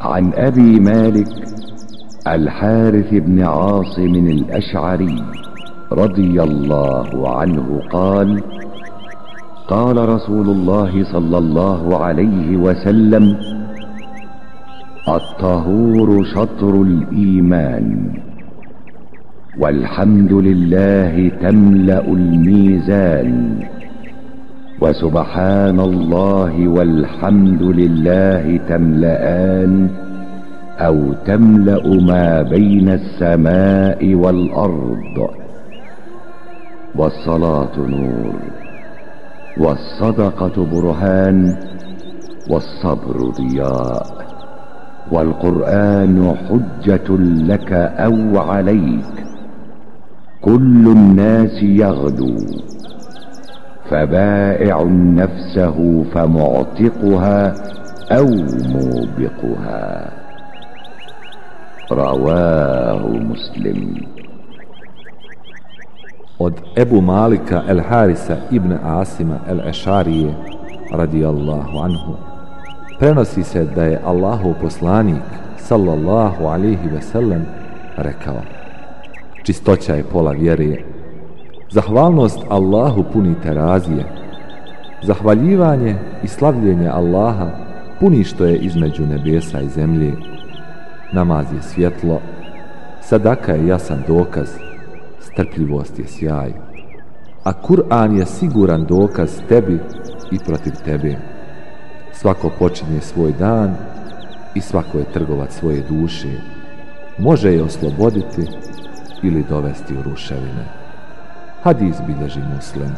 عن أبي مالك الحارث بن عاصم الأشعري رضي الله عنه قال قال رسول الله صلى الله عليه وسلم الطهور شطر الإيمان والحمد لله تملأ الميزان. وسبحان الله والحمد لله تملأان أو تملأ ما بين السماء والأرض والصلاة نور والصدقة برهان والصبر ضياء والقرآن حجة لك أو عليك كل الناس يغدو فبائع نفسه فمعتقها أو موبقها رواه مسلم od Ebu Malika el Harisa ibn Asima el Ešarije radijallahu anhu prenosi se da je Allahov poslanik sallallahu alihi sellem rekao čistoća je pola vjere zahvalnost Allahu puni terazije zahvaljivanje i slavljenje Allaha puni što je između nebesa i zemlje namaz je svjetlo sadaka je jasan dokaz strpljivost je sjaj. A Kur'an je siguran dokaz tebi i protiv tebe. Svako počinje svoj dan i svako je trgovac svoje duše. Može je osloboditi ili dovesti u ruševine. Hadis bilježi muslim.